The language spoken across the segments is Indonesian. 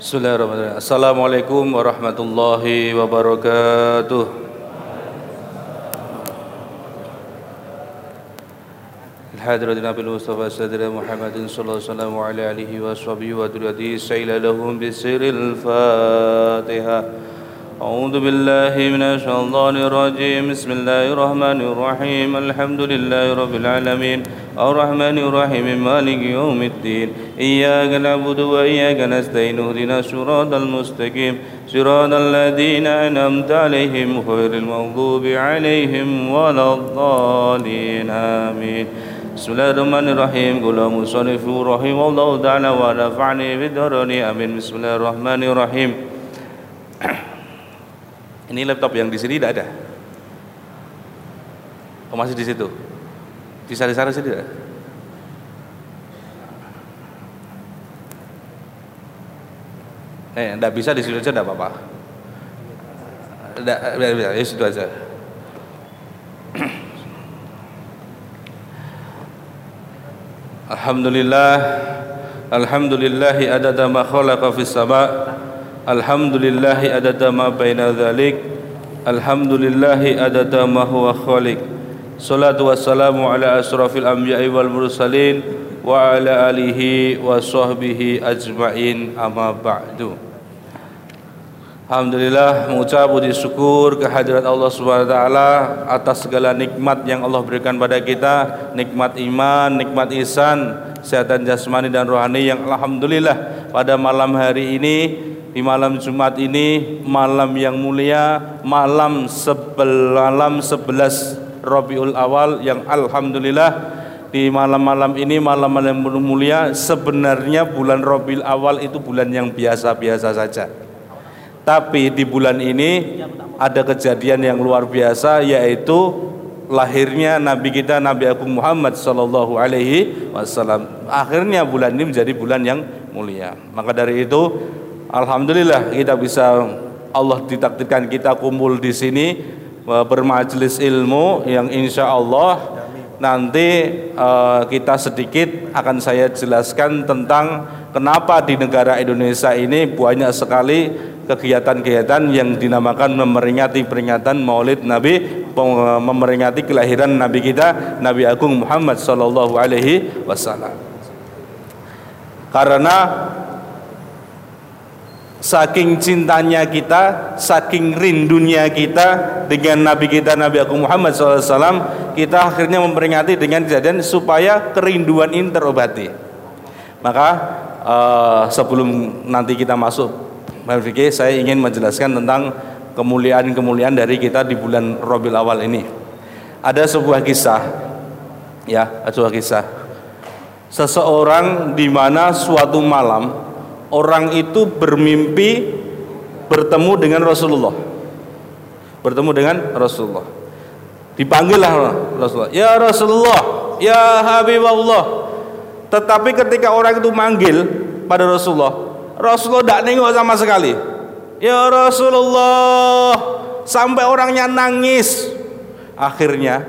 Bismillahirrahmanirrahim. Assalamualaikum warahmatullahi wabarakatuh. الحاضر نبي المصطفى سيدنا محمد صلى الله عليه وسلم وعلى آله وصحبه وذريته سيل لهم بسر الفاتحة أعوذ بالله من الشيطان الرجيم بسم الله الرحمن الرحيم الحمد لله رب العالمين الرحمن الرحيم مالك يوم الدين. إياك نعبد وإياك نستعين اهدنا الصراط المستقيم. صراط الذين أنعمت عليهم غير المغضوب عليهم ولا الضالين آمين. بسم الله الرحمن الرحيم. قل مصنف رحمه الله تعالى ونفعني بالدرني آمين. بسم الله الرحمن الرحيم. Ini laptop yang di sini tidak ada. Oh masih di situ. Di sana-sana sini tidak? Eh, tidak bisa di situ aja tidak apa-apa. Tidak, bisa, di situ aja. Alhamdulillah Alhamdulillahi adada ma khalaqa fis sama' Alhamdulillahi adada ma baina dhalik Alhamdulillahi adada ma huwa khaliq Salatu wassalamu ala asrafil anbiya'i wal mursalin Wa ala alihi wa sahbihi ajma'in amma ba'du. Alhamdulillah mengucap puji syukur kehadirat Allah Subhanahu wa taala atas segala nikmat yang Allah berikan pada kita, nikmat iman, nikmat ihsan, kesehatan jasmani dan rohani yang alhamdulillah pada malam hari ini di malam Jumat ini malam yang mulia, malam sebel malam 11 Rabiul Awal yang alhamdulillah di malam-malam ini malam-malam mulia sebenarnya bulan Rabiul Awal itu bulan yang biasa-biasa saja. Tapi di bulan ini ada kejadian yang luar biasa yaitu lahirnya Nabi kita Nabi Agung Muhammad Sallallahu Alaihi Wasallam. Akhirnya bulan ini menjadi bulan yang mulia. Maka dari itu, Alhamdulillah kita bisa Allah ditakdirkan kita kumpul di sini bermajelis ilmu yang insya Allah nanti uh, kita sedikit akan saya jelaskan tentang kenapa di negara Indonesia ini banyak sekali kegiatan-kegiatan yang dinamakan memperingati peringatan Maulid Nabi memperingati kelahiran Nabi kita Nabi Agung Muhammad sallallahu alaihi wasallam. Karena saking cintanya kita, saking rindunya kita dengan Nabi kita Nabi Agung Muhammad SAW, kita akhirnya memperingati dengan kejadian supaya kerinduan ini terobati. Maka uh, sebelum nanti kita masuk fikih, saya ingin menjelaskan tentang kemuliaan-kemuliaan dari kita di bulan Robil Awal ini. Ada sebuah kisah, ya, sebuah kisah. Seseorang di mana suatu malam orang itu bermimpi bertemu dengan Rasulullah. Bertemu dengan Rasulullah. Dipanggillah Rasulullah, "Ya Rasulullah, ya Habibullah." Tetapi ketika orang itu manggil pada Rasulullah, Rasulullah tidak nengok sama sekali. Ya Rasulullah, sampai orangnya nangis. Akhirnya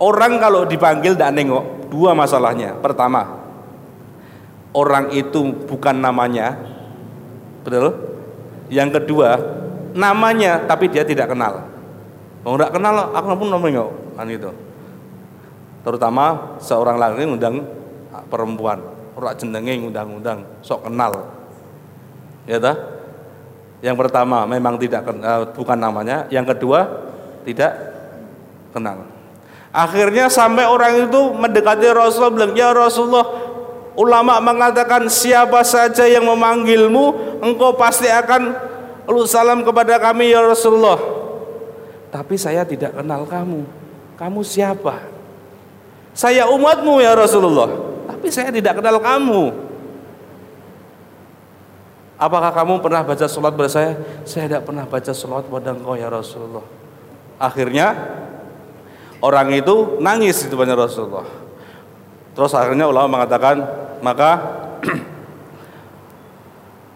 orang kalau dipanggil tidak nengok, dua masalahnya. Pertama, orang itu bukan namanya, betul? Yang kedua, namanya tapi dia tidak kenal. Mau tidak kenal, aku pun nengok, kan itu. Terutama seorang laki undang perempuan, orang jenenge undang-undang, sok kenal. Ya tak? Yang pertama memang tidak uh, bukan namanya, yang kedua tidak kenal. Akhirnya sampai orang itu mendekati Rasulullah bilang, "Ya Rasulullah, ulama mengatakan siapa saja yang memanggilmu, engkau pasti akan lu salam kepada kami ya Rasulullah." Tapi saya tidak kenal kamu. Kamu siapa? Saya umatmu ya Rasulullah. Tapi saya tidak kenal kamu. Apakah kamu pernah baca sholat pada saya? Saya tidak pernah baca sholat pada engkau ya Rasulullah. Akhirnya orang itu nangis di depannya Rasulullah. Terus akhirnya ulama mengatakan, maka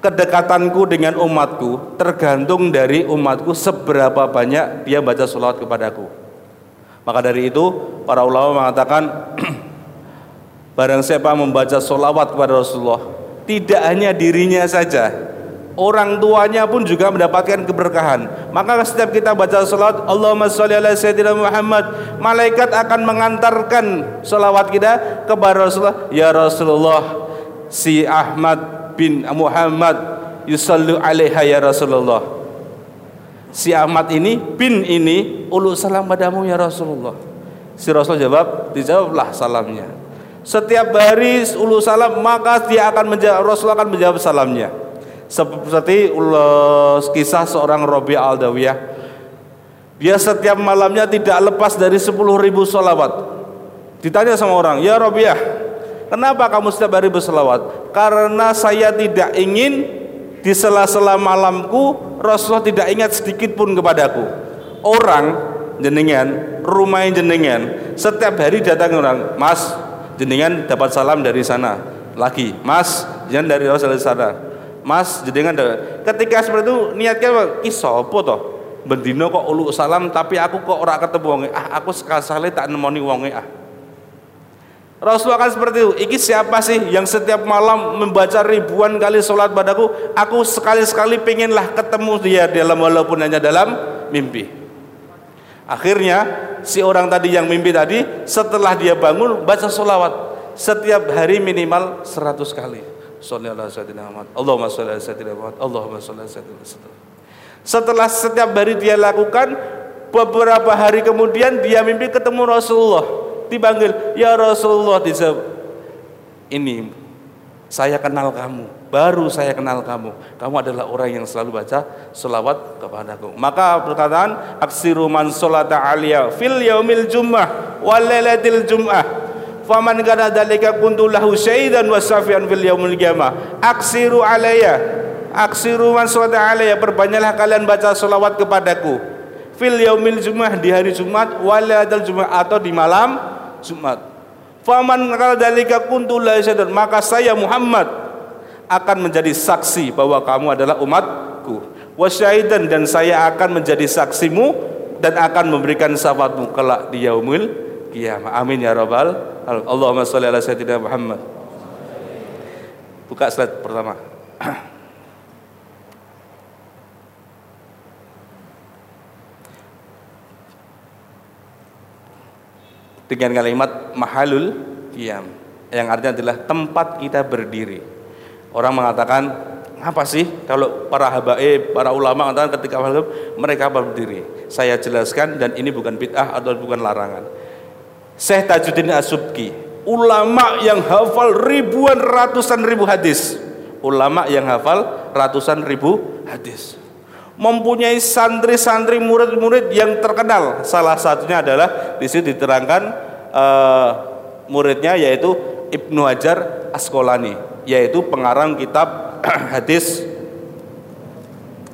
kedekatanku dengan umatku tergantung dari umatku seberapa banyak dia baca sholat kepadaku. Maka dari itu para ulama mengatakan barang siapa membaca sholawat kepada Rasulullah tidak hanya dirinya saja orang tuanya pun juga mendapatkan keberkahan. Maka setiap kita baca salat Allahumma sholli ala sayyidina Muhammad, malaikat akan mengantarkan salawat kita kepada Rasulullah. Ya Rasulullah, si Ahmad bin Muhammad yusallu alaiha ya Rasulullah. Si Ahmad ini bin ini ulu salam padamu ya Rasulullah. Si Rasul jawab, dijawablah salamnya. Setiap hari ulu salam maka dia akan menjawab Rasul akan menjawab salamnya seperti kisah seorang Robi Aldawiyah. Dia setiap malamnya tidak lepas dari 10 ribu sholawat. Ditanya sama orang ya Robiah kenapa kamu setiap hari berselawat karena saya tidak ingin di sela-sela malamku Rasulullah tidak ingat sedikit pun kepadaku. Orang jenengan rumah jenengan setiap hari datang orang mas jenengan dapat salam dari sana lagi. Mas jangan dari Rasulullah sana Mas jenengan ketika seperti itu niatnya apa toh? Bendino kok ulu salam tapi aku kok ora ketemu wonge. Ah aku sekali tak nemoni wonge ah. Rasulullah kan seperti itu. Iki siapa sih yang setiap malam membaca ribuan kali sholat padaku? Aku sekali-sekali pengenlah ketemu dia dalam walaupun hanya dalam mimpi. Akhirnya si orang tadi yang mimpi tadi setelah dia bangun baca sholawat setiap hari minimal 100 kali. Ala sayyidina Muhammad. Allahumma ala sayyidina Muhammad. Allahumma. Setelah setiap hari dia lakukan, beberapa hari kemudian dia mimpi ketemu Rasulullah. Dipanggil, "Ya Rasulullah," dijawab, "Ini saya kenal kamu, baru saya kenal kamu. Kamu adalah orang yang selalu baca selawat kepadaku. Maka perkataan aksiru man sholata aliyah fil yaumil jum'ah wal lailatil jum'ah faman kana dalika kuntu lahu syaidan wa safian fil yaumil qiyamah. Aksiru alayya. Aksiru man salata alayya. Perbanyaklah kalian baca selawat kepadaku. Fil yaumil jumat di hari Jumat waladal Jumat atau di malam Jumat. Faman kana dalika kuntu lahu syaidan maka saya Muhammad akan menjadi saksi bahwa kamu adalah umatku. Wasyahidan dan saya akan menjadi saksimu dan akan memberikan syafaatmu kelak di yaumil kiamah amin ya rabbal Allahumma sholli ala sayyidina Muhammad. Buka slide pertama. Dengan kalimat mahalul qiyam yang artinya adalah tempat kita berdiri. Orang mengatakan apa sih kalau para habaib, para ulama mengatakan ketika mereka berdiri. Saya jelaskan dan ini bukan bid'ah atau bukan larangan Syekh Tajuddin Asubki ulama yang hafal ribuan ratusan ribu hadis. Ulama yang hafal ratusan ribu hadis. Mempunyai santri-santri murid-murid yang terkenal. Salah satunya adalah di sini diterangkan uh, muridnya yaitu Ibnu Hajar Asqalani yaitu pengarang kitab hadis.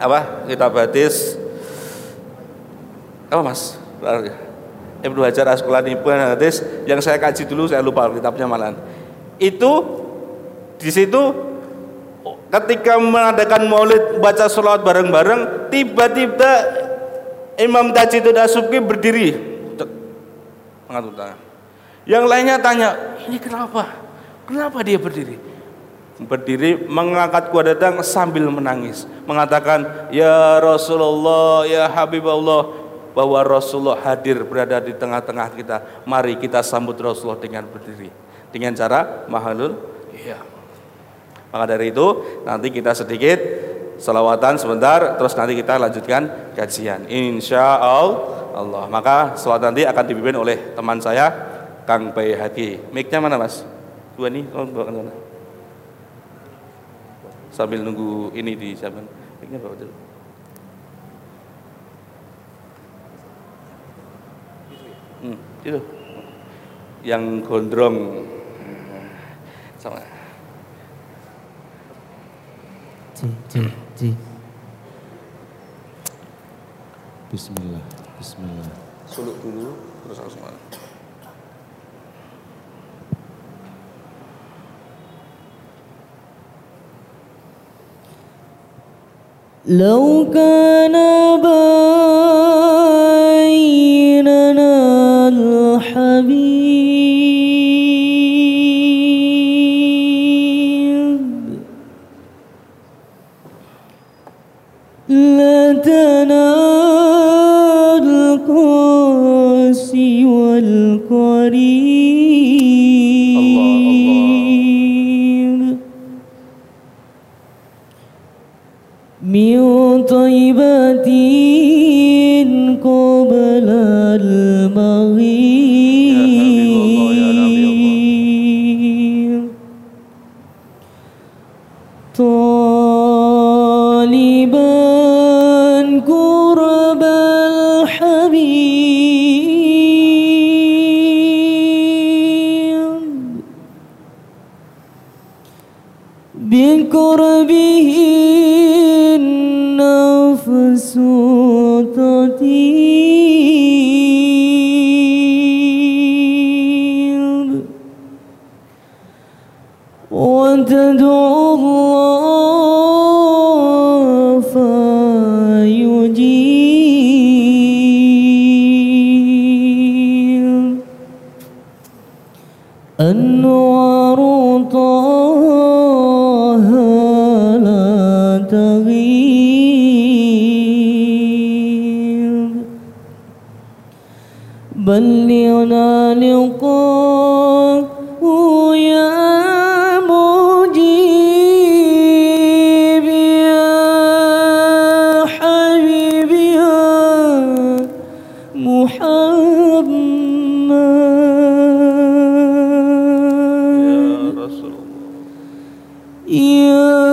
Apa? Kitab hadis. Apa mas Ibnu Hajar Asqalani punya hadis yang saya kaji dulu saya lupa kitabnya malah. Itu di situ ketika mengadakan maulid baca sholawat bareng-bareng tiba-tiba Imam Tajidud Asubki berdiri tangan. Yang lainnya tanya, ini kenapa? Kenapa dia berdiri? Berdiri mengangkat kuda datang sambil menangis, mengatakan, "Ya Rasulullah, ya Habibullah, bahwa Rasulullah hadir berada di tengah-tengah kita. Mari kita sambut Rasulullah dengan berdiri. Dengan cara mahalul iya. Maka dari itu nanti kita sedikit selawatan sebentar terus nanti kita lanjutkan kajian. Insya Allah. Maka selawat nanti akan dipimpin oleh teman saya Kang Bayhaqi. Mic-nya mana Mas? Dua nih, oh, bawa mana? Sambil nunggu ini di siapa? Mic-nya bawa dulu. itu yang gondrong sama Ci, ci, ci. Bismillah, Bismillah. Suluk dulu, terus langsung لو كان حبيب. لا تنال القاسي والقاسي yeah.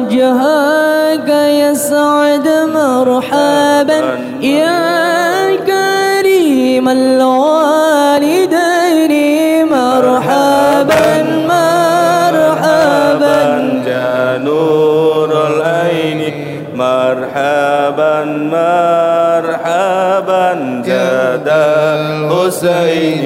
وجهك يسعد مرحبا. يا كريم الوالدين مرحبا مرحبا. يا نور العين مرحبا مرحبا. زاد الحسين.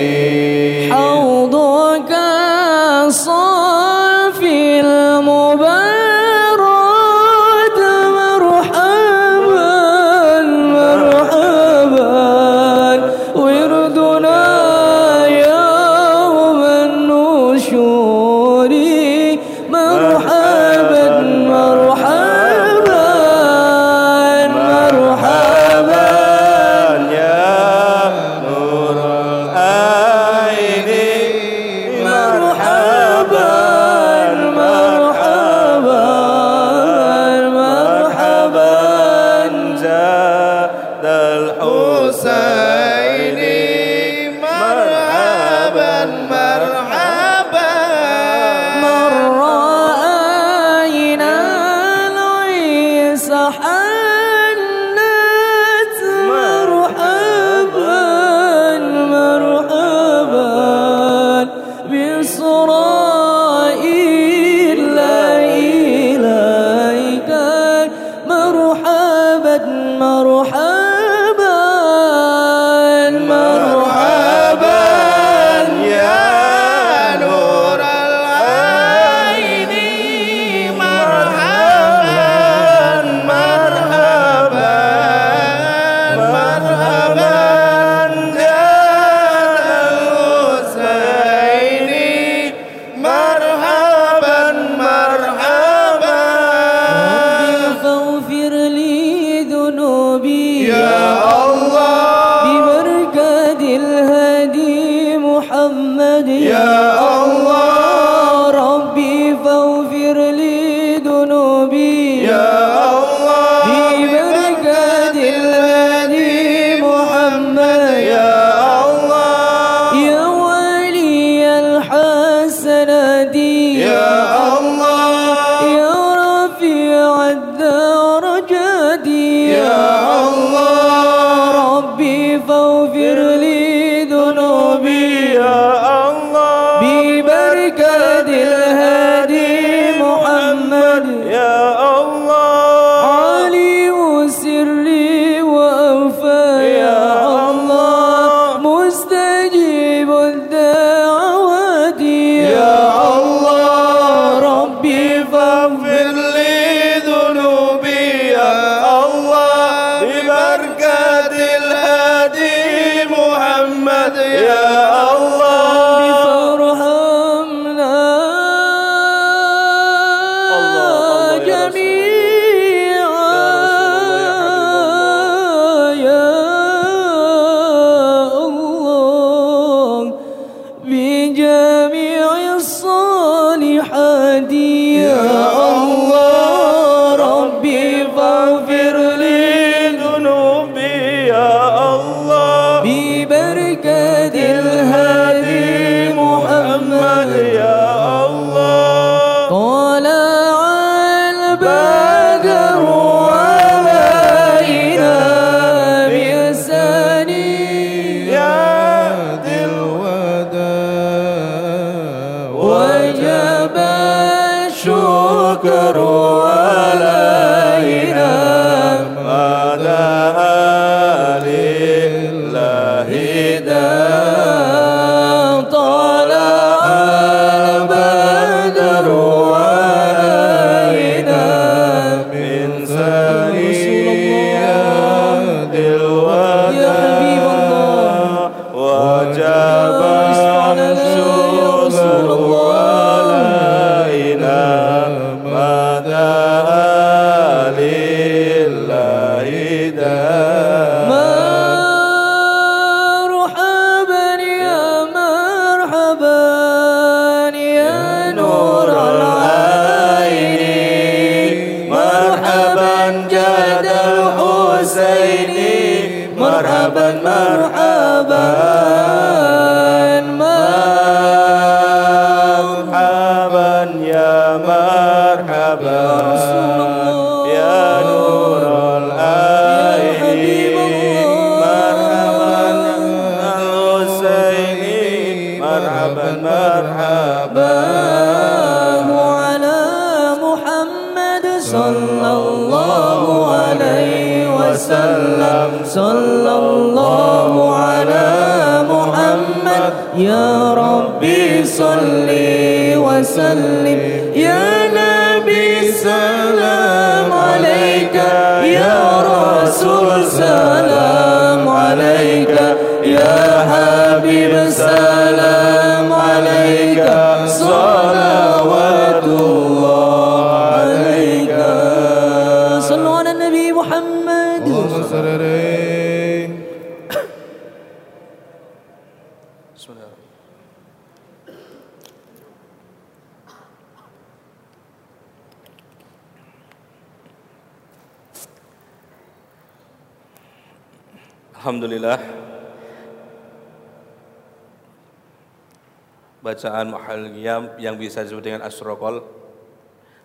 Bacaan Mahal Qiyam yang bisa disebut dengan Asrokol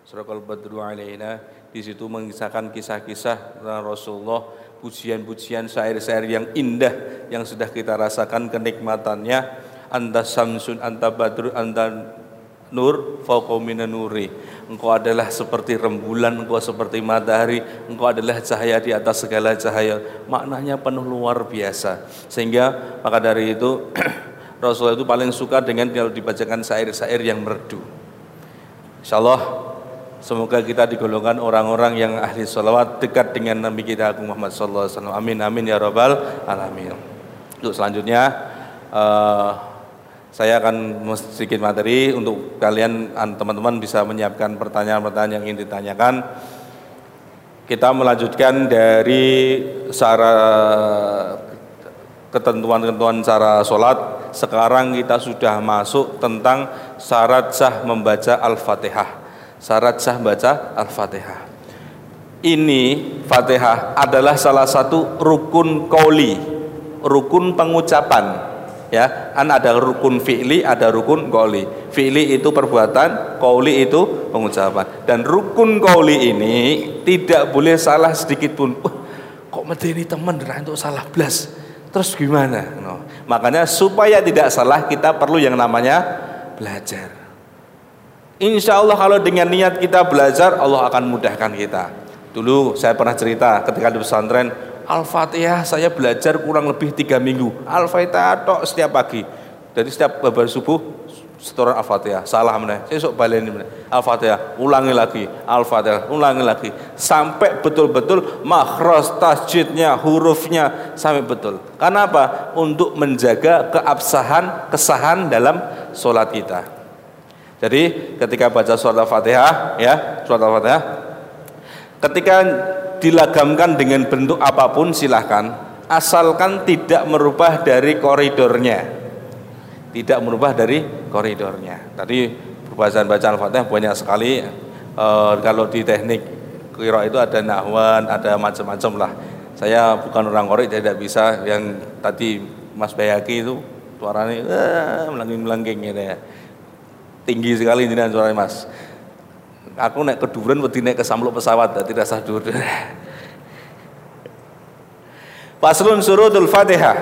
Asrokol Badru Alaina. Di situ mengisahkan kisah-kisah tentang Rasulullah Pujian-pujian syair-syair yang indah Yang sudah kita rasakan kenikmatannya. Anta Samsun, Anta Badru, Anta Nur fauqomina nuri. Engkau adalah seperti rembulan Engkau seperti matahari. Engkau adalah cahaya di atas segala cahaya. Maknanya penuh luar biasa. Sehingga maka dari itu Rasulullah itu paling suka dengan Kalau dibacakan syair-syair yang merdu Insya Allah Semoga kita digolongkan orang-orang yang ahli salawat dekat dengan Nabi kita Agung Muhammad Sallallahu Alaihi Wasallam. Amin amin ya robbal alamin. Untuk selanjutnya uh, saya akan sedikit materi untuk kalian teman-teman bisa menyiapkan pertanyaan-pertanyaan yang ingin ditanyakan. Kita melanjutkan dari cara ketentuan-ketentuan cara sholat. Sekarang kita sudah masuk tentang syarat sah membaca Al-Fatihah. Syarat sah baca Al-Fatihah. Ini Fatihah adalah salah satu rukun kauli, rukun pengucapan ya kan ada rukun fi'li ada rukun qauli fi'li itu perbuatan qauli itu pengucapan dan rukun qauli ini tidak boleh salah sedikit pun uh, kok medeni teman untuk salah blas terus gimana no. Makanya supaya tidak salah kita perlu yang namanya belajar Insya Allah kalau dengan niat kita belajar Allah akan mudahkan kita dulu saya pernah cerita ketika di pesantren Al-Fatihah saya belajar kurang lebih tiga minggu. Al-Fatihah setiap pagi. Jadi setiap babar subuh setoran Al-Fatihah. Salah mana? Saya sok baleni mana? Al-Fatihah, ulangi lagi. Al-Fatihah, ulangi lagi. Sampai betul-betul makhraj tasjidnya, hurufnya sampai betul. Karena apa? Untuk menjaga keabsahan, kesahan dalam sholat kita. Jadi ketika baca surat Al-Fatihah, ya, surat Al-Fatihah, ketika dilagamkan dengan bentuk apa pun silahkan asalkan tidak merubah dari koridornya tidak merubah dari koridornya. Tadi pembahasan bacaan fatihah banyak sekali. E, kalau di teknik kira itu ada nahwan ada macam-macam lah. Saya bukan orang korek tidak bisa. Yang tadi Mas Bayaki itu suaranya eh, melangking-melangking gitu ya. Tinggi sekali ini suaranya Mas. Aku naik keduren wedi naik ke samluk pesawat tidak sah dur. Faslun surutul Fatihah.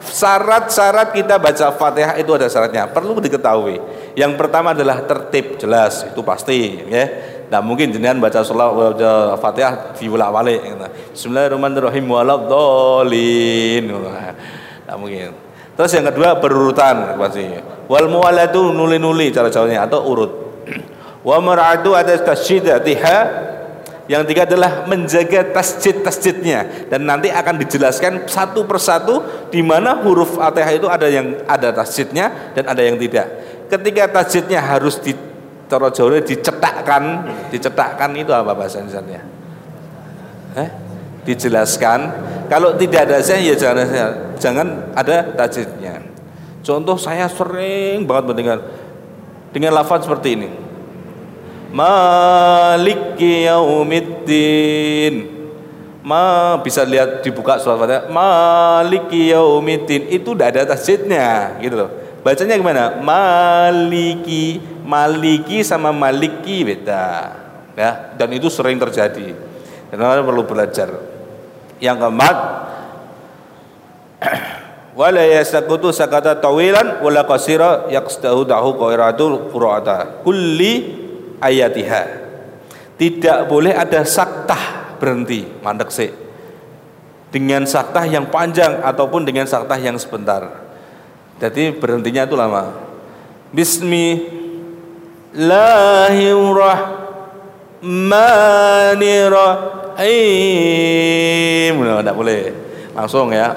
Syarat-syarat kita baca Fatihah itu ada syaratnya. Perlu diketahui. Yang pertama adalah tertib, jelas itu pasti, ya. Nah mungkin jenengan baca sholat baca Fatihah fi walik. Gitu. Bismillahirrahmanirrahim waladhdallin. Nah mungkin. Terus yang kedua berurutan pasti. Wal muwalatu nuli-nuli cara jawabnya atau urut. Wa mar'atu ada tasyidatiha yang tiga adalah menjaga tasjid-tasjidnya dan nanti akan dijelaskan satu persatu di mana huruf Fatihah itu ada yang ada tasjidnya dan ada yang tidak. Ketika tasjidnya harus di cara dicetakkan, dicetakkan itu apa bahasa Indonesia? Eh? Dijelaskan. Kalau tidak ada saya ya jangan jangan ada tasjidnya. Contoh saya sering banget mendengar dengan lafaz seperti ini. Maliki yaumiddin Ma bisa lihat dibuka surat Fatihah Maliki yaumiddin itu tidak ada tasjidnya gitu loh. Bacanya gimana? Maliki Maliki sama Maliki beda ya dan itu sering terjadi. Dan perlu belajar. Yang keempat wala yasakutu sakata tawilan wala qasira yaqstahu dahu qairatul qura'ata kulli ayatiha. Tidak boleh ada saktah berhenti mandek dengan saktah yang panjang ataupun dengan saktah yang sebentar. Jadi berhentinya itu lama. Bismillahirrahmanirrahim. Tidak boleh. Langsung ya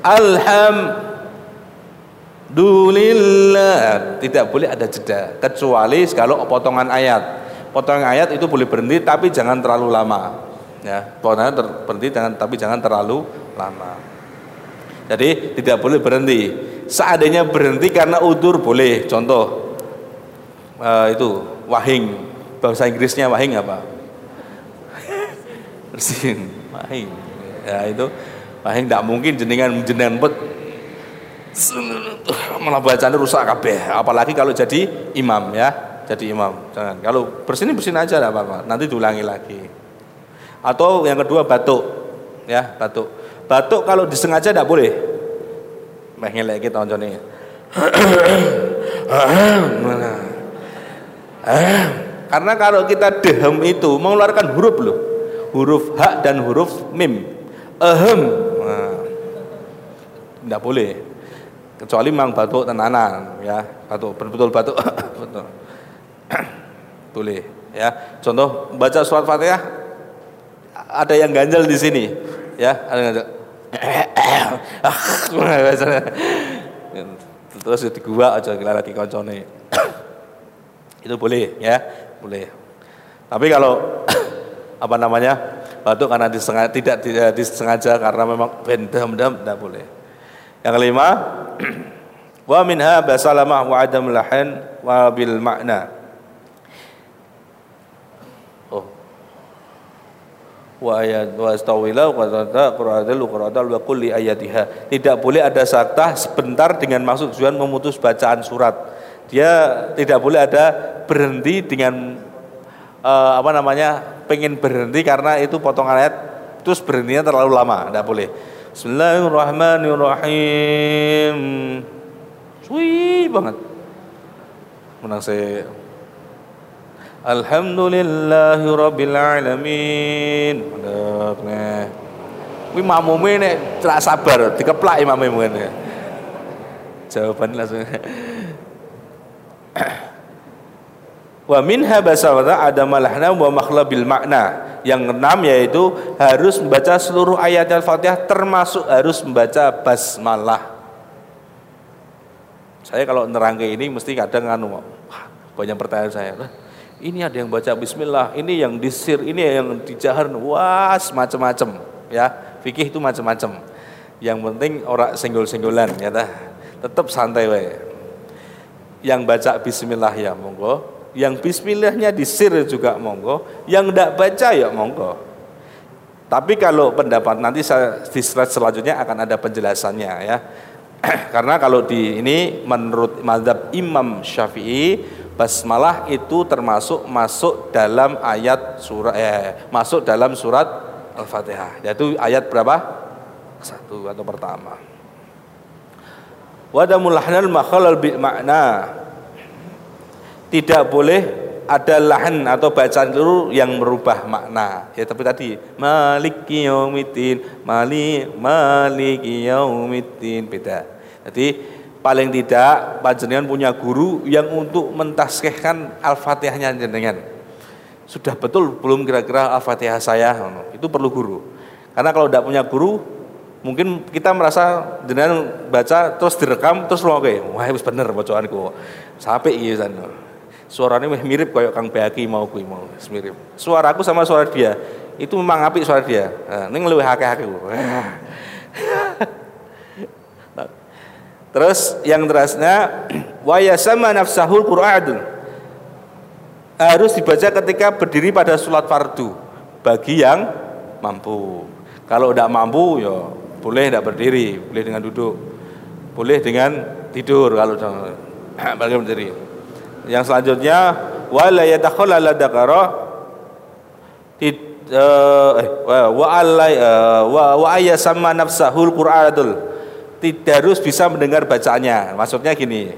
Alhamdulillah tidak boleh ada jeda kecuali kalau potongan ayat. Potongan ayat itu boleh berhenti tapi jangan terlalu lama. Ya potongan berhenti jangan tapi jangan terlalu lama. Jadi tidak boleh berhenti. Seandainya berhenti karena udur boleh. Contoh uh, itu wahing. Bahasa Inggrisnya wahing apa? Bersin wahing. Ya itu wahing. Tidak mungkin jenengan jenengan malah bacaan rusak kabeh apalagi kalau jadi imam ya jadi imam. Jangan. Kalau bersin bersin aja tidak apa-apa. Nanti diulangi lagi. Atau yang kedua batuk, ya batuk. Batuk kalau disengaja tidak boleh. Mengelek kita oncone. Karena kalau kita dehem itu mengeluarkan huruf loh. Huruf H dan huruf mim. Nah, tidak boleh. Kecuali memang batuk tenanan ya, batuk betul-betul batuk. betul. boleh ya. Contoh baca surat fatihah ada yang ganjel di sini ya. Ada yang ganjel. Terus di gua aja lagi koncone. Itu boleh ya. Boleh. Tapi kalau apa namanya batuk karena disengaja, tidak, tidak disengaja karena memang bendam-dam tidak boleh yang kelima wa minha basalamah wa adam lahan wa bil makna wa ayat wa astawila qadata qur'adal qur'adal wa kulli ayatiha. Tidak boleh ada saktah sebentar dengan maksud tujuan memutus bacaan surat. Dia tidak boleh ada berhenti dengan uh, apa namanya pengen berhenti karena itu potongan ayat terus berhentinya terlalu lama tidak boleh Bismillahirrahmanirrahim suwi banget menang saya Alhamdulillahi rabbil alamin. Mantap nih. Kuwi mamume nek cerak sabar dikeplak imame mungkin. Jawaban langsung. Wa minha basawata ada malahna wa makhlabil makna. Yang enam yaitu harus membaca seluruh ayat Al-Fatihah termasuk harus membaca basmalah. Saya kalau nerangke ini mesti kadang anu banyak pertanyaan saya ini ada yang baca bismillah, ini yang disir, ini yang dijahar, wah macam-macam ya. Fikih itu macam-macam. Yang penting orang senggol-senggolan ya. Tetap santai wae. Yang baca bismillah ya monggo, yang bismillahnya disir juga monggo, yang tidak baca ya monggo. Tapi kalau pendapat nanti saya di slide selanjutnya akan ada penjelasannya ya. Karena kalau di ini menurut mazhab Imam Syafi'i basmalah itu termasuk masuk dalam ayat surat eh, masuk dalam surat Al-Fatihah. Yaitu ayat berapa? Satu atau pertama. Wadamul lahnal makhalal bi makna. Tidak boleh ada lahan atau bacaan itu yang merubah makna. Ya tapi tadi maliki yaumiddin, mali maliki yaumiddin beda. Jadi paling tidak panjenengan punya guru yang untuk mentaskehkan Al-Fatihahnya jenengan. Sudah betul belum kira-kira Al-Fatihah saya? Itu perlu guru. Karena kalau tidak punya guru, mungkin kita merasa jenengan baca terus direkam terus oke, wah itu bener bocoranku. Sampai iya. Suaranya mirip kayak Kang Beaki mau kui mau mirip. Suaraku sama suara dia itu memang api suara dia. Nah, ini ngeluh hake-hake. Terus yang terasnya wa yasama nafsahul Qur'an harus dibaca ketika berdiri pada sholat fardu bagi yang mampu. Kalau tidak mampu ya boleh tidak berdiri, boleh dengan duduk, boleh dengan tidur kalau bagi berdiri. Yang selanjutnya wala yatakhallala dakara eh, eh wa eh, Qur'anul tidak harus bisa mendengar bacaannya. Maksudnya gini,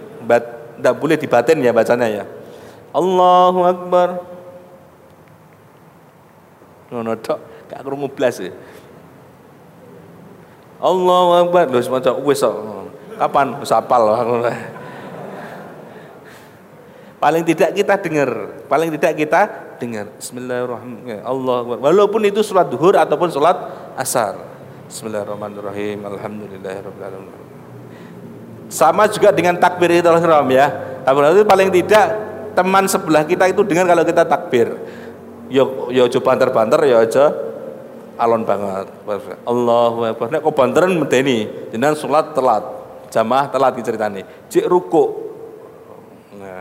tidak boleh dibatin ya bacanya ya. Allahu Akbar. Ngono tok, gak krungu blas ya. Allahu Akbar. Lho semacam wis Kapan wis apal Paling tidak kita dengar, paling tidak kita dengar. Bismillahirrahmanirrahim. Allah Walaupun itu sholat duhur ataupun sholat asar. Bismillahirrahmanirrahim. Alhamdulillahirrahmanirrahim. Sama juga dengan takbir itu ya. Takbir itu paling tidak teman sebelah kita itu dengar kalau kita takbir. Yo yo coba banter-banter ya aja alon banget. Allahu akbar. Nek kok banteran medeni, jenengan salat telat. Jamaah telat diceritani. Cik ruku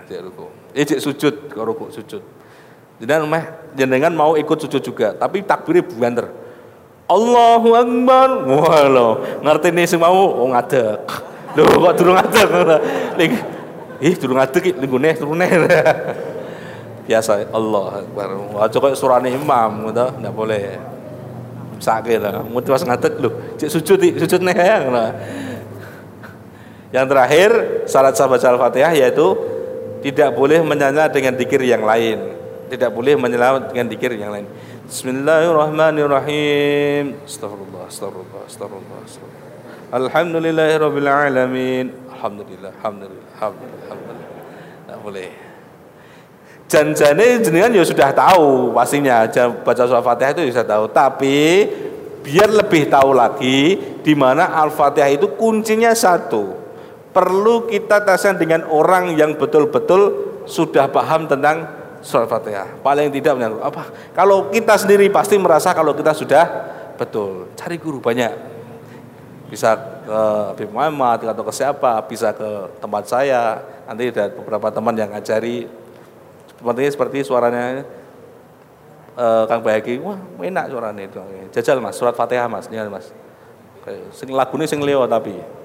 cek ruku. Eh sujud, kok ruku sujud. Jenengan meh jenengan mau ikut sujud juga, tapi takbirnya banter. Allahu Akbar. Wah lo, ngerti nih sing mau oh ngadeg. Lho kok durung ngadeg Ning ih durung ngadeg iki linggune turune. Biasa Allah Akbar. Kok surane imam ngono, ndak boleh. Sakit lah, mau pas ngadeg lho, cek sujud sujud nih ya. Yang terakhir syarat sahabat al-Fatihah yaitu tidak boleh menyala dengan dikir yang lain. Tidak boleh menyela dengan dikir yang lain. Bismillahirrahmanirrahim. Astagfirullah Astagfirullah Astagfirullah, Astagfirullah. Alhamdulillahirabbil Alhamdulillah Alhamdulillah Alhamdulillah, Alhamdulillah. Tidak boleh. Janjane jenengan ya sudah tahu pastinya. Baca surah Fatihah itu bisa tahu. Tapi biar lebih tahu lagi di mana Al-Fatihah itu kuncinya satu perlu kita taskan dengan orang yang betul-betul sudah paham tentang surat Fatihah. Paling tidak menyangkut apa? Kalau kita sendiri pasti merasa kalau kita sudah betul. Cari guru banyak. Bisa ke Habib Muhammad atau ke siapa, bisa ke tempat saya. Nanti ada beberapa teman yang ngajari seperti seperti suaranya uh, Kang Bayaki. Wah, enak suaranya itu. Jajal Mas, surat Fatihah Mas, ini Mas. Sing lagunya sing leo tapi.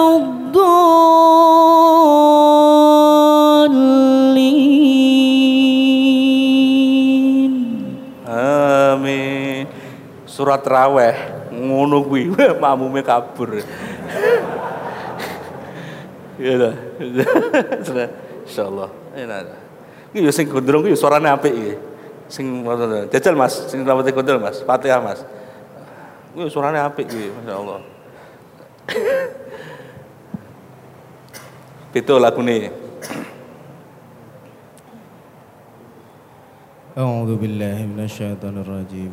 Surat raweh ngono kuwi makmume kabur. Ya lah. Insyaallah. Enak. Iki yo sing gondrong kuwi suarane apik iki. Sing jajal Mas, sing rambutnya gondrong Mas, Fatihah Mas. Kuwi suarane apik iki, masyaallah. Itu lagu nih. أعوذ بالله من الشيطان الرجيم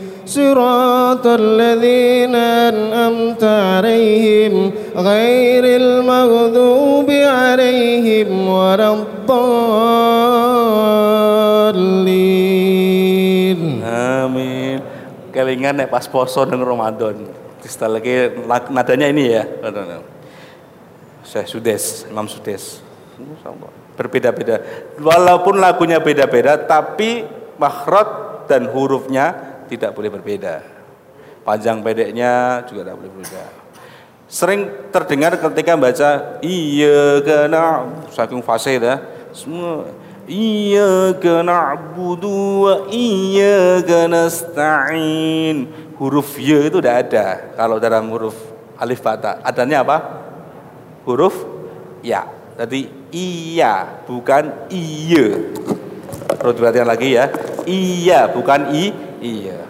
صراط الذين أنأمت عليهم غير المغضوب عليهم ولا الضالين Amin. Kelingan nek pas poso nang Ramadan. Setelah lagi nadanya ini ya. Saya Sudes, Imam Sudes. Berbeda-beda. Walaupun lagunya beda-beda, tapi makhraj dan hurufnya tidak boleh berbeda. Panjang pendeknya juga tidak boleh berbeda. sering terdengar ketika baca iya kena saking fasih ya semua iya kena budu iya kena stain huruf y itu tidak ada kalau dalam huruf alif bata. Adanya apa? Huruf ya. Jadi iya bukan iya. Perlu diperhatikan lagi ya. Iya bukan i iya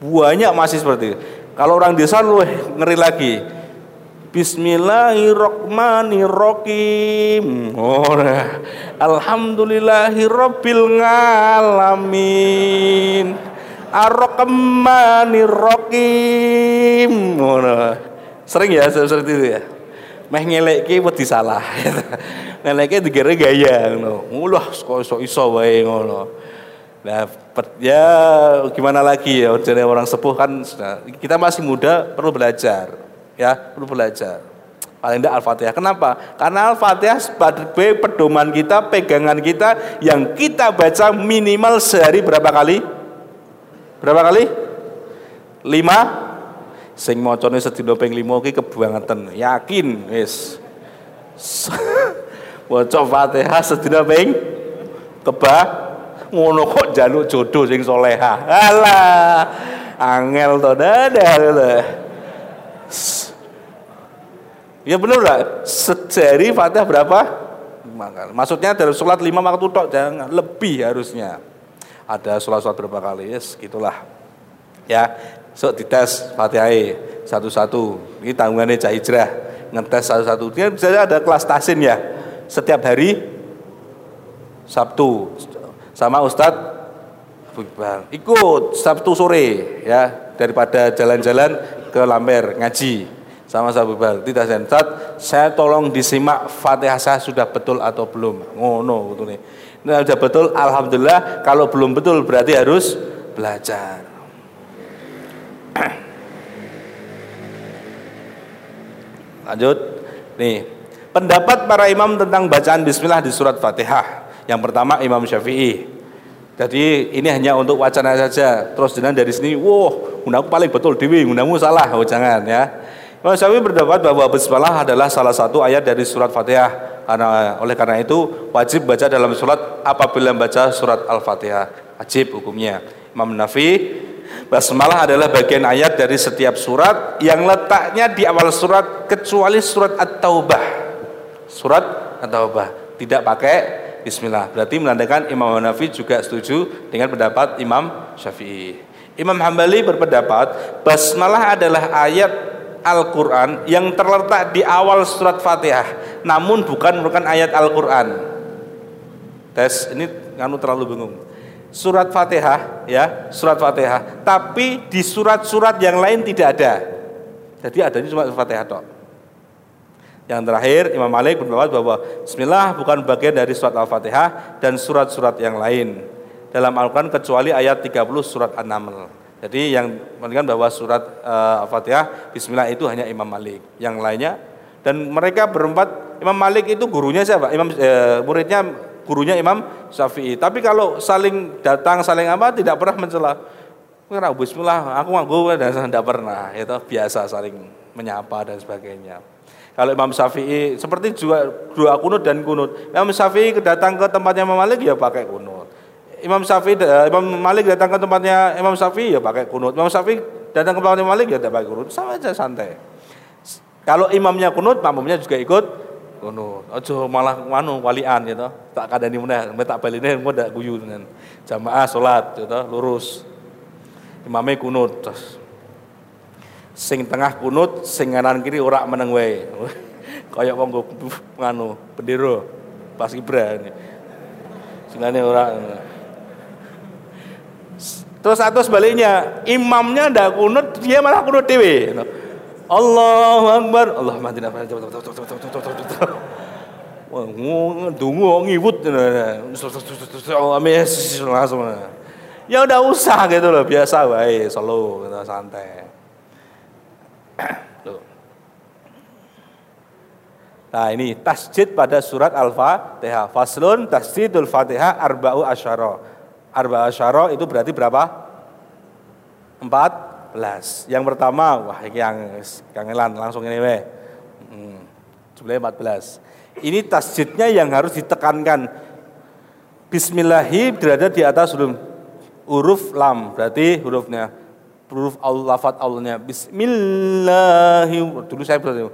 banyak masih seperti itu kalau orang desa lu ngeri lagi Bismillahirrahmanirrahim. Oh, nah. Alhamdulillahirabbil alamin. Ar-Rahmanirrahim. Oh, nah. Sering ya seperti itu ya. Meh ngeleke wedi salah. ngeleke digere gaya ngono. Mulah kok iso iso wae ngono. Nah, ya gimana lagi ya jadi orang sepuh kan kita masih muda perlu belajar ya perlu belajar paling tidak Al-Fatihah. Kenapa? Karena Al-Fatihah sebagai pedoman kita, pegangan kita yang kita baca minimal sehari berapa kali? Berapa kali? Lima? Sing mocone sedina ping lima kebangetan. Yakin wis. Waca Fatihah sedina ping keba ngono kok jaluk jodoh sing soleha. Alah, angel to dadah. Ya benar lah, sehari Fatihah berapa? Maksudnya dari sholat lima waktu tok jangan lebih harusnya. Ada sholat-sholat berapa kali? Yes, gitulah. Ya, so dites Fatihah satu-satu. Ini tanggungannya Cah Hijrah ngetes satu-satu. Dia bisa ada kelas tasin ya. Setiap hari Sabtu sama Ustadz Ikut Sabtu sore ya daripada jalan-jalan ke Lamber ngaji. Sama Sabu Bal tidak sensat saya tolong disimak Fatihah saya sudah betul atau belum? Ngono gitu nih. Nah, sudah betul Alhamdulillah. Kalau belum betul berarti harus belajar. Lanjut. Nih pendapat para imam tentang bacaan bismillah di surat Fatihah yang pertama Imam Syafi'i jadi ini hanya untuk wacana saja terus dengan dari sini wow undangku paling betul dewi undangmu salah oh jangan ya Imam Syafi'i berpendapat bahwa basmalah adalah salah satu ayat dari surat Fatihah. Karena oleh karena itu wajib baca dalam surat apabila membaca surat Al-Fatihah. Wajib hukumnya. Imam Nafi basmalah adalah bagian ayat dari setiap surat yang letaknya di awal surat kecuali surat At-Taubah. Surat At-Taubah tidak pakai bismillah. Berarti menandakan Imam Nafi juga setuju dengan pendapat Imam Syafi'i. Imam Hambali berpendapat basmalah adalah ayat Al-Quran yang terletak di awal surat Fatihah namun bukan merupakan ayat Al-Quran. Tes ini nganu terlalu bingung. Surat Fatihah ya surat Fatihah. Tapi di surat-surat yang lain tidak ada. Jadi adanya cuma Fatihah tok yang terakhir Imam Malik berpendapat bahwa Bismillah bukan bagian dari surat Al-Fatihah dan surat-surat yang lain dalam Al-Quran kecuali ayat 30 surat An-Naml jadi yang menunjukkan bahwa surat uh, Al-Fatihah Bismillah itu hanya Imam Malik. Yang lainnya dan mereka berempat Imam Malik itu gurunya siapa? Imam eh, muridnya gurunya Imam Syafi'i. Tapi kalau saling datang saling apa tidak pernah mencela. Karena Bismillah aku nganggu dan tidak pernah. Itu biasa saling menyapa dan sebagainya. Kalau Imam Syafi'i seperti juga dua kunut dan kunut. Imam Syafi'i datang ke tempatnya Imam Malik ya pakai kunut. Imam Syafi'i uh, Imam Malik datang ke tempatnya Imam Syafi'i ya pakai kunut. Imam Syafi'i datang ke tempatnya Malik ya tidak pakai kunut. Sama aja santai. Kalau imamnya kunut, makmumnya juga ikut kunut. Ojo malah manu walian gitu. Tak kadani meneh, tak baline engko ndak guyu jamaah salat gitu, lurus. Imamnya kunut terus sing tengah kunut, sing kanan kiri ora meneng wae. Kayak wong nganu bendera pas Ibra. Singane ora Terus atau sebaliknya, imamnya ndak kunut, dia malah kunut dewe. Allahu Akbar. Allah nafas. Wah, dungu langsung. Ya udah usah gitu loh, biasa baik, selalu gitu, Nah ini tasjid pada surat Al-Fatihah. Faslun tasjidul Fatihah arba'u asyara. Arba asyara itu berarti berapa? Empat Yang pertama, wah ini yang kangelan langsung ini weh. Hmm, jumlahnya 14. Ini tasjidnya yang harus ditekankan. Bismillahi berada di atas huruf lam, berarti hurufnya huruf al lafat Allahnya Bismillahi dulu saya berarti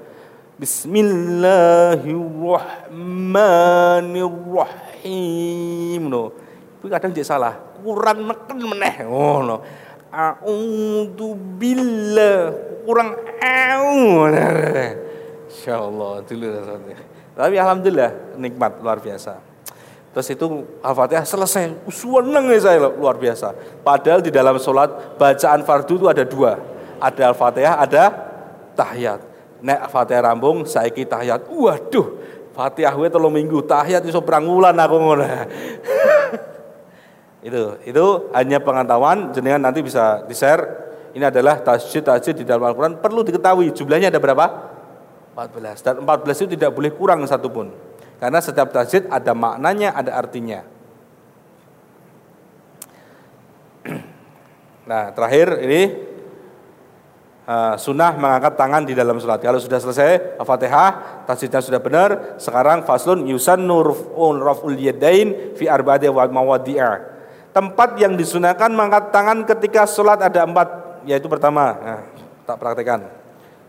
Bismillahirrahmanirrahim no. Itu kadang jadi salah, kurang neken meneh. Oh no. A'udzu billah kurang au. Insyaallah dulu Tapi alhamdulillah nikmat luar biasa. Terus itu Al-Fatihah selesai. Seneng ya saya luar biasa. Padahal di dalam sholat bacaan fardu itu ada dua. Ada Al-Fatihah, ada tahiyat. Nek Fatihah rambung, saiki tahiyat. Waduh, Fatihah gue tolong minggu, tahiyat iso perang wulan aku ngono. itu, itu hanya pengetahuan jenengan nanti bisa di-share. Ini adalah tasjid tasjid di dalam Al-Qur'an perlu diketahui jumlahnya ada berapa? 14. Dan 14 itu tidak boleh kurang satupun. Karena setiap tasjid ada maknanya, ada artinya. Nah, terakhir ini uh, sunnah mengangkat tangan di dalam sholat. Kalau sudah selesai Al-Fatihah, tasjidnya sudah benar. Sekarang faslun yusannu raf'ul yadain fi arba'ati wa mawadi'a. Tempat yang disunahkan mengangkat tangan ketika sholat ada empat, yaitu pertama, nah, tak praktekkan.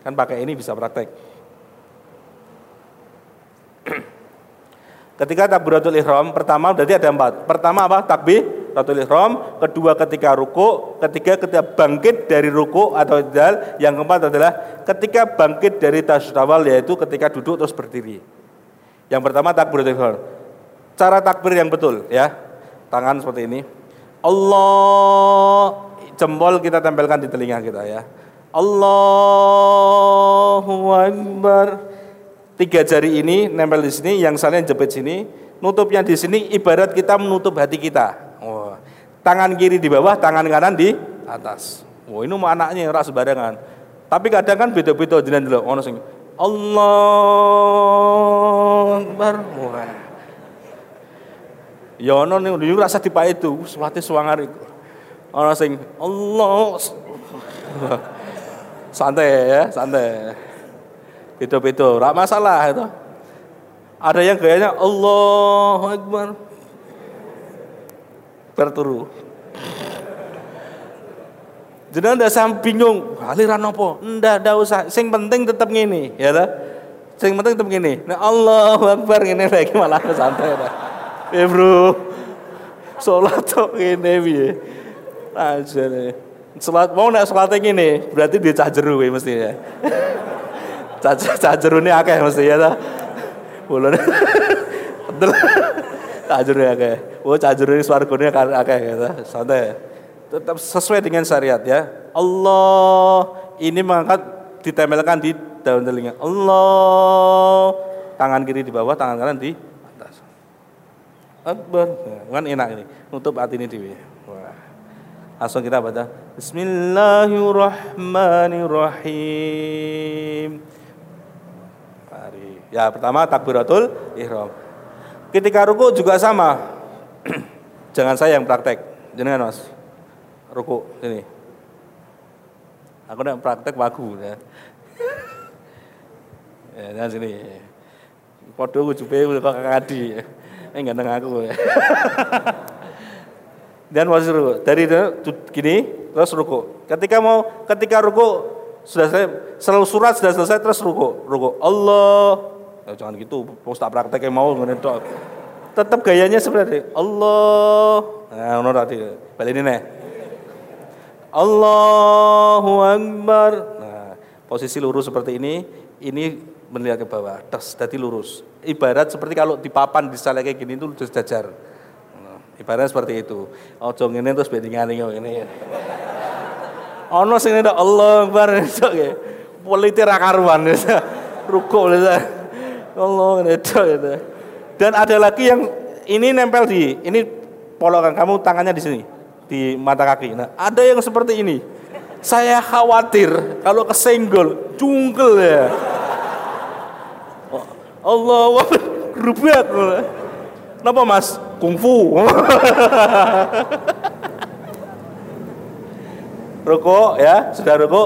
Kan pakai ini bisa praktek. Ketika takbiratul ihram pertama berarti ada empat. Pertama apa? Takbiratul ihram. Kedua ketika ruku. Ketiga ketika bangkit dari ruku atau dal. Yang keempat adalah ketika bangkit dari tasyahud awal yaitu ketika duduk terus berdiri. Yang pertama takbiratul ihram. Cara takbir yang betul ya. Tangan seperti ini. Allah jempol kita tempelkan di telinga kita ya. Allahu Akbar tiga jari ini nempel di sini, yang salin jepit sini, nutupnya di sini ibarat kita menutup hati kita. Oh. Tangan kiri di bawah, tangan kanan di atas. Oh, ini mau anaknya ora sembarangan. Tapi kadang kan beda-beda jenengan dulu ono sing Allah Akbar. Wah. Ya ono ning yo rasa dipak itu, salate suwangar iku. Ono sing Allah santai ya, santai. Beda-beda, rak masalah itu. Ada yang gayanya Allah Akbar. Berturu. Jenengan ndak sam bingung, aliran apa? Ndak, ndak usah. Sing penting tetap ngene, ya lah. Sing penting tetap ngene. Nah Allahu Akbar ngene lagi malah santai dah. Eh bro. Salat tok ngene piye? Aja nih. Salat mau nek salate ngene, berarti dia cah jeru mesti ya. Cajerune akeh mesti ya ta. Ulun. Betul. Cajerune akeh. Oh cajerune swargane akeh ya ta. Santai. Tetap sesuai dengan syariat ya. Allah ini mengangkat ditempelkan di daun telinga. Allah tangan kiri di bawah, tangan kanan di atas. Akbar. Kan enak ini. Nutup hati ini dewi. Wah. Langsung kita baca. Bismillahirrahmanirrahim. Ya pertama takbiratul ihram. Ketika ruku juga sama. Jangan saya yang praktek. Jangan mas. Ruku ini. Aku nak praktek bagu ya. ya jangan sini. Podo ujube kok kadi. Eh ganteng aku ya. Dan masih ruku. Dari gini terus ruku. Ketika mau ketika ruku sudah selesai selalu surat sudah selesai terus ruku ruku Allah Ya, jangan gitu, pas tak praktek mau ngene tok. Tetap gayanya seperti Allah. Nah, ono tadi. Balik ini nih. Allahu Akbar. Nah, posisi lurus seperti ini, ini melihat ke bawah, tes jadi lurus. Ibarat seperti kalau di papan bisa kayak gini itu terus jajar. Nah, ibarat seperti itu. Oh, jong ini terus bedingan ini. Ono sing Allah Akbar itu ya. Politik rakaruan. Rukuk Allah itu gitu. Dan ada lagi yang ini nempel di ini polokan kamu tangannya di sini di mata kaki. Nah, ada yang seperti ini. Saya khawatir kalau kesenggol, cungkel ya. Allah, wah. Kenapa mas? Kungfu. ruko ya, sudah ruko,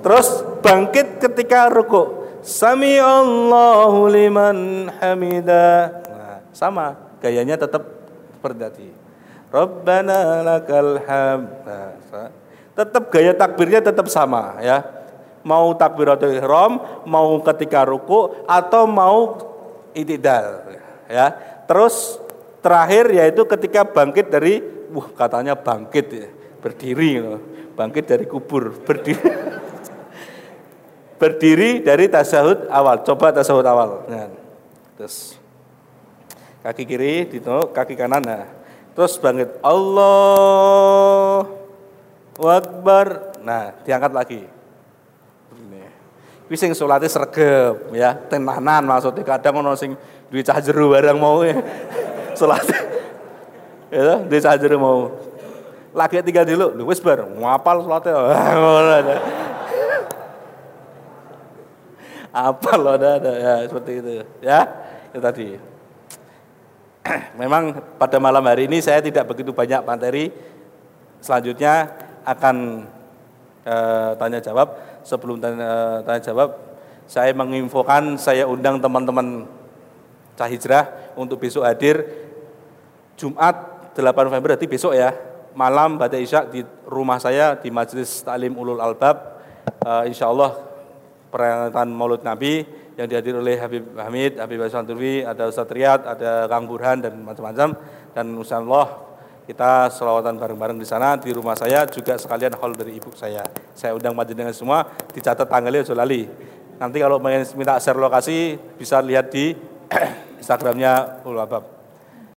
terus bangkit ketika ruko. Sami Allahu liman hamida. Nah, sama, gayanya tetap tadi. Rabbana lakal hamd. Nah, tetap gaya takbirnya tetap sama ya. Mau takbiratul ihram, mau ketika ruku atau mau itidal ya. Terus terakhir yaitu ketika bangkit dari wah katanya bangkit ya, berdiri loh. Bangkit dari kubur, berdiri. berdiri dari tasahud awal. Coba tasahud awal. Nah, terus kaki kiri ditunjuk, kaki kanan nah. Terus bangkit Allah Akbar. Nah, diangkat lagi. Kuwi sing salate sregep ya, tenanan maksudnya kadang ono sing duwe cah jero barang mau ya. Ya, duwe cah jero mau. Lagi tiga dulu, lu wis bar, ngapal salate. Apal loh ada, ada ya seperti itu ya. Itu tadi. Memang pada malam hari ini saya tidak begitu banyak materi. Selanjutnya akan e, tanya jawab. Sebelum tanya, e, tanya jawab, saya menginfokan, saya undang teman-teman Cah Hijrah untuk besok hadir Jumat 8 November berarti besok ya malam pada isya di rumah saya di Majelis Taklim Ulul Albab e, insya Allah peringatan Maulud Nabi yang dihadiri oleh Habib Hamid, Habib Hasan Turwi, ada Ustaz Riyad, ada Kang Burhan dan macam-macam dan insya Allah kita selawatan bareng-bareng di sana di rumah saya juga sekalian hall dari ibu saya. Saya undang dengan semua, dicatat tanggalnya sudah lali. Nanti kalau minta share lokasi bisa lihat di Instagramnya Ulabab.